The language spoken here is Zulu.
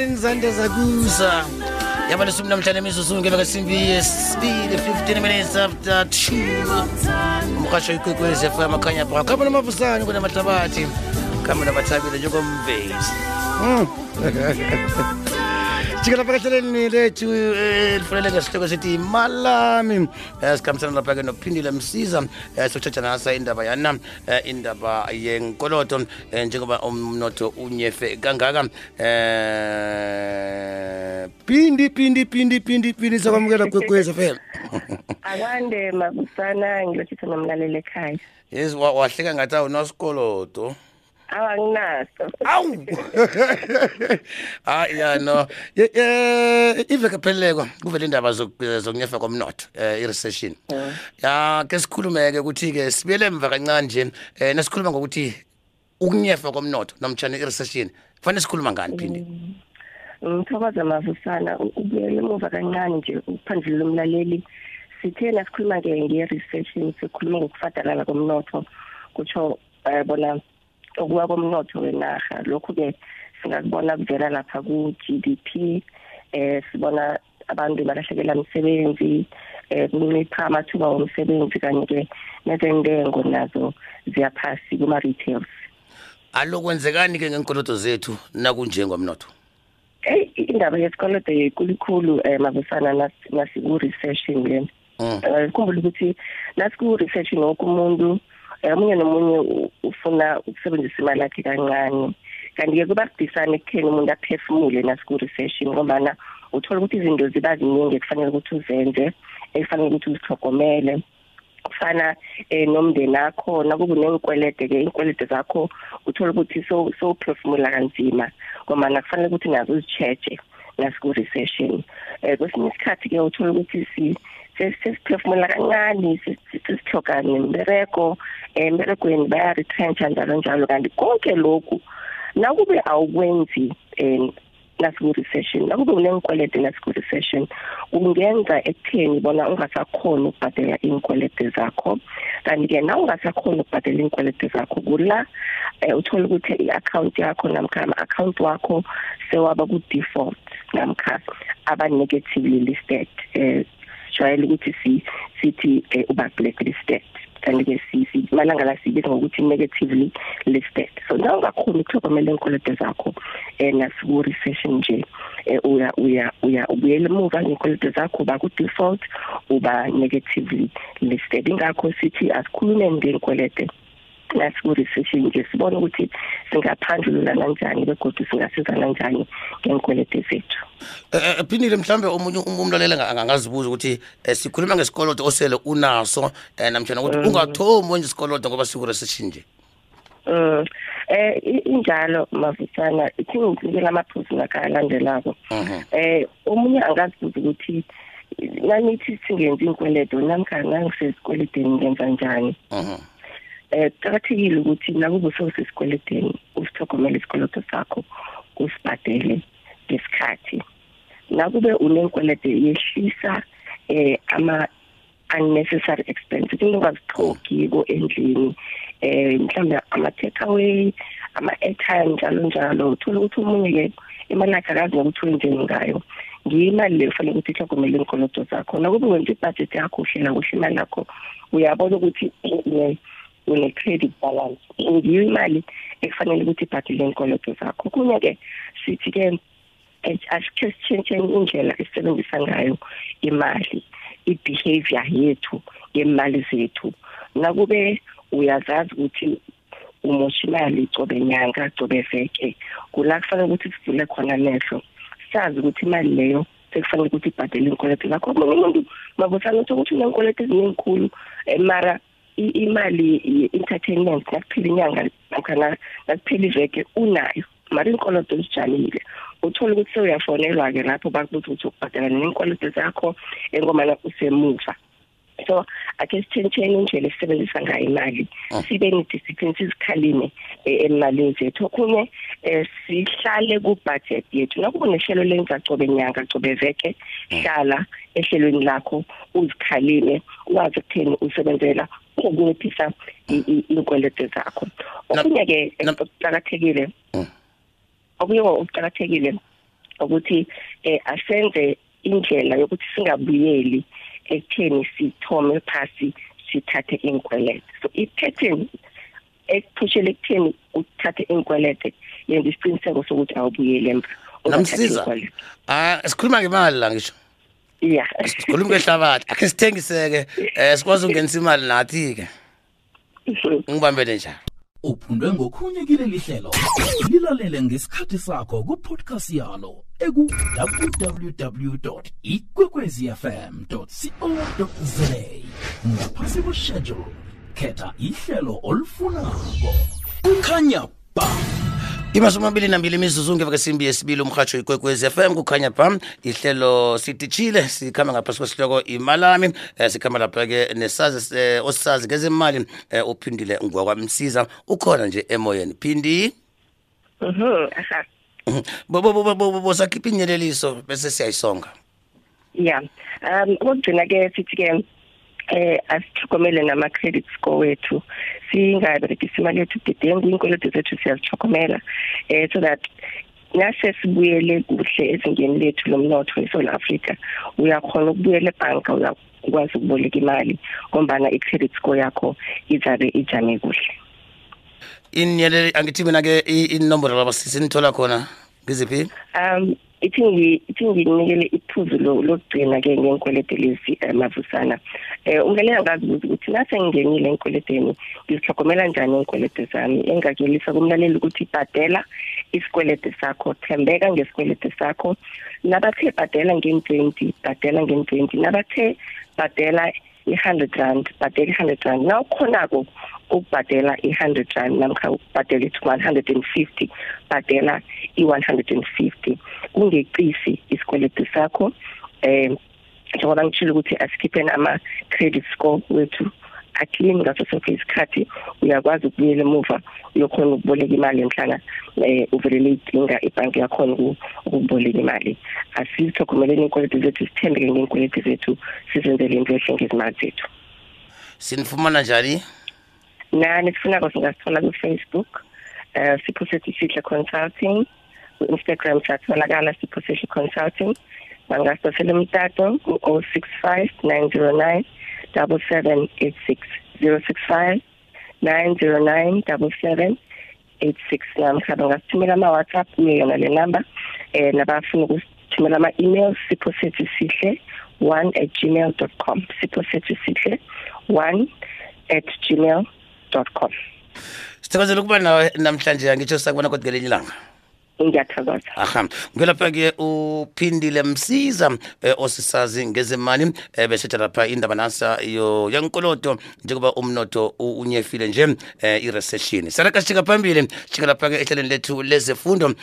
ekuqaleni zande zakusa yaba lesumi namhlanje imizuzu kwesimbi yesibili 15 minutes after 2 umrhasho ikwekwezi fm akhanya bra khamba namavusane kunamahlabathi. Khamba nabathabile njengomvezi. sijike lapha ke hlelelini lethu eh, elifunele ngesihloko sithi malami. Eh, sikhambisana lapha ke nophindile msiza eh, sokuthetha nasa indaba yana indaba yenkoloto njengoba umnotho unyefe kangaka. Um pindi pindi pindi pindi pindi sakwamukela kwekwezi phela akwande mabusana ngiyothi thina mlalele ekhaya. Yes wahleka ngathi awunasikoloto wa anginaso awu! Hayi ya no. Ye- eh, iveke pheleleko kuvele indaba zoku- zokunyefa komnotho eh, i-recession. Ya. Ke sikhulume-ke ukuthi-ke sibuyele emva kancane nje um nasikhuluma ngokuthi ukunyefa komnotho nomtshana i-recession kufanele sikhuluma ngani phindi ngithokoza mavusana u- ubuyele emuva kancane nje uphandlule umlaleli. Sithe nasikhuluma-ke nge-recession sikhuluma ngokufadalala komnotho kutsho um bona ukuwa komnotho wenarha. Lokhu-ke singakubona kuvela lapha ku-g d p um sibona abantu balahlekelwa misebenzi um kuncipha amathuba womsebenzi kanye-ke nezentengo nazo ziyaphasi kuma-retails. Alokwenzekani-ke ngenkoloto zethu nakunjengomnotho? Eyi indaba yesikoloto yekulukhulu um mabusana nasiku-recession le Mm. um khumbula ukuthi nasiku-recession woke umuntu um omunye nomunye u- ufuna ukusebenzisa imali yakhe kancane. Kanti-ke kuba kudisana ekutheni umuntu aphefumule nasiku-recession ngombana uthola ukuthi izinto ziba ziningi ekufanele ukuthi uzenze ekufanele ukuthi uzihlogomele kufana eh nomndeni akho nakuba nenkwelede ke inkwelede zakho uthola ukuthi so sowuphefumula kanzima ngoba nakufanele ukuthi nazo uzicheche nasiku recession. Eh kwesinye isikhathi ke uthola ukuthi si sesiphefumula kancane sisithoga nembereko emberegweni baya retrench njalo njalo. Kanti konke lokhu nakube awukwenzi um nasiku-recession nakube unenkwelede nasiku-recession kungenza ekutheni bona ungasakhoni ukubhadela iy'nkwelede zakho. Kanti-ke na ungasakhoni ukubhadela iy'nkwelede zakho kula um uthole ukuthi i-akhawunti yakho namkha ama-akhawunti wakho sewaba ku-default namkha aba-negatively listed um sijwayele ukuthi si- sithi um uba-blacklisted kanti-ke malanga la sibiza ngokuthi negatively listed. So na ungakhoni ukuhlogomela iy'nkwelede zakho um nasiku-recession nje um uya uya uya ubuyela emuva ngey'nkwelede zakho uba ku-default uba negatively listed. Ingakho sithi asikhulumeni ngey'nkwelede nasiku-recession nje sibone ukuthi singaphandlulula kanjani begodwa singasiza kanjani ngey'nkwelede zethu Eh, eh, phindile mhlambe omunye um- umlaleli anga- angazibuza ukuthi eh, sikhuluma ngesikoloto osele unaso um namtshana ukuthi ungathomi wenza isikoloto ngoba siku-recession nje Mm. Eh injalo mavusana ithi ngizikela amaphuzu ngakalandelako. Mhm. Eh omunye angazibuza ukuthi nanithi singenza inkweledo namkha nangisezikweledeni ngenza njani. Eh kuqakathekile ukuthi nakuba usewusesikweleden usithogomele isikoloto sakho usibhadele ngesikhathi. Nakube unenkwelede yehlisa eh ama unnecessary expenses into ongazithogiko endlini eh mhlawumbe ama-takeaway ama-airtime njalo njalo. Uthola ukuthi omunye-ke imali yakhe akazi nokuthi wenzeni ngayo. Ngiyo imali leyo fanele ukuthi ihlogomele iinkoloto zakho. Nakube wenza ibhajethi yakho uhlela kuhle imali yakho uyabona ukuthi une-credit balance. Ngiyo imali ekufanele ukuthi ibhadele iinkoloto zakho. Kunye-ke sithi-ke eh, asikhe sitshentsheni indlela esisebenzisa ngayo imali i-behavior yethu ngemali zethu. Nakube uyazazi ukuthi umosha imali cobe nyanga cobe veke kula kufanele ukuthi sivule khona amehlo sazi ukuthi imali leyo sekufanele ukuthi ibhadele iy'nkweleto zakho. Omunye umuntu mabusana utho ukuthi unenkweleto eziningikhulu um mara imali ye-entertainment nakuphela inyanga namkha na- nakuphela iveke unayo. Mara iinkoloto zijamile. Uthole ukuthi sewuyafonelwa-ke lapho bakubuza ukuthi ukubhadela neenkoloto zakho engomana usemuva. So ake sitshentsheni indlela esisebenzisa ngayo imali. Sibe ne-discipline sizikhalime eh, emalini zethu. Okunye um sihlale ku-budget yethu. Nakuba nehlelo lenza cobe nyanga cobe veke hlala ehlelweni lakho uzikhalime ukwazi ekutheni usebenzela ukunciphisa i- i- iy'nkwelede zakho. Okunye-ke na- okuqakathekile Mm. okunye okuqakathekile ukuthi eh asenze indlela yokuthi singabuyeli ekutheni sithome phasi sithathe inkwelete so i-pattern ekuphushele ekutheni uthathe inkwelete yenza isiqiniseko sokuthi awubuyeli emva. Namsiza. ah sikhuluma ngemali la ngisho. Ya sikhuluma ngehlabathi. Akhe sithengiseke. Eh sikwazi ukungenisa imali nathi ke ngibambele njalo. Uphundwe ngokhunye kileli hlelo. Lilalele ngesikhathi sakho kupodcast yalo eku-www ikwekwezfm co za ngaphasi kweshedule khetha ihlelo olufunako kukhanya ba imasumi amabili nambili imizuzu ngeva kesimbi yesibili umrhatsho ikwekwezi FM kukhanya pha ihlelo sititshile sikhamba ngaphasi kwesihloko imalami. Eh, sikhamba lapha-ke nesazi eh, osisazi ngezemali eh, uphindile ngwakwamsiza ukhona nje emoyeni. Phindi? Mhm. Aha Bo- bo- bo- bo- bo- bosakhipha inyeleliso bese siyayisonga. Ya. Um okugcina ke sithi ke eh asithokomele nama credit score wethu. Singaberegisa imali yethu budedengu inkolodo zethu siyazithokomela eh so that nase sibuyele kuhle ezingeni lethu lomnotho eSouth Africa uyakhona ukubuyela ebhanka uyakwazi ukuboleka imali ngombana i-credit score yakho izabe ijame kuhle. Inyeleli angithi mina-ke i- inombolo labasisi nithola khona ngiziphi? Um ithi ngi ithi nginikele iphuzu lo- lokugcina ke ngenkwelete lezi eh, mavusana. Eh ungelela ngazi ukuthi nase ngingenile enkweleteni ngizihlokomela njani inkwelete zami? Engakelisa kumlaleli ukuthi bhadela isikwelete sakho thembeka ngesikwelete sakho. Nabathe bhadela ngen-20 bhadela ngen-20 nabathe bhadela i-hundred rand bhadela i-hundred rand. Na ukhonako ukubhadela i-hundred rand namkha ukubhadela it one hundred and fifty bhadela i-one hundred and fifty. Kungeqisi isikweleti sakho um njengoba ngitshile ukuthi asikhipheni ama-credit score wethu aclean ngaso sonke isikhathi uyakwazi ukubuyela emuva uyokhona ukuboleka imali enhlana um uvelele idinga ibhanki yakhona uku- ukukuboleka imali asizithogomeleni iy'nkweleti zethu sithembeke ngey'nkweleti zethu sizenzele into ehle ngezimali zethu. Sinifumana njani nani sifunako singasithola ku-facebook um sipho sethu sihle consulting. Ku-instagram siyatholakala sipho sihle consulting. Bangasitosela umtato ku-o six five nine zero nine double seven eight six zero six five nine zero nine double seven eight six namkha bangasithumela ama-whatsapp kuyo yona le number. Um nabafuna ukusithumela ama-email sipho sethu sihle one at gmail dot com. Sipho sethu sihle one at gmail dot com. Sithokozela ukuba nawe namhlanje angitsho sakubona kodwa ngelinye ilanga. Ngiyathokoza. Aha ngelapha-ke uphindile msiza eh, osisazi ngezemali eh, besetha lapha indaba nasa yo yenkoloto njengoba umnotho unyefile nje eh, i-recession. Saraka sijika phambili sijika lapha-ke ehlelweni lethu lezefundo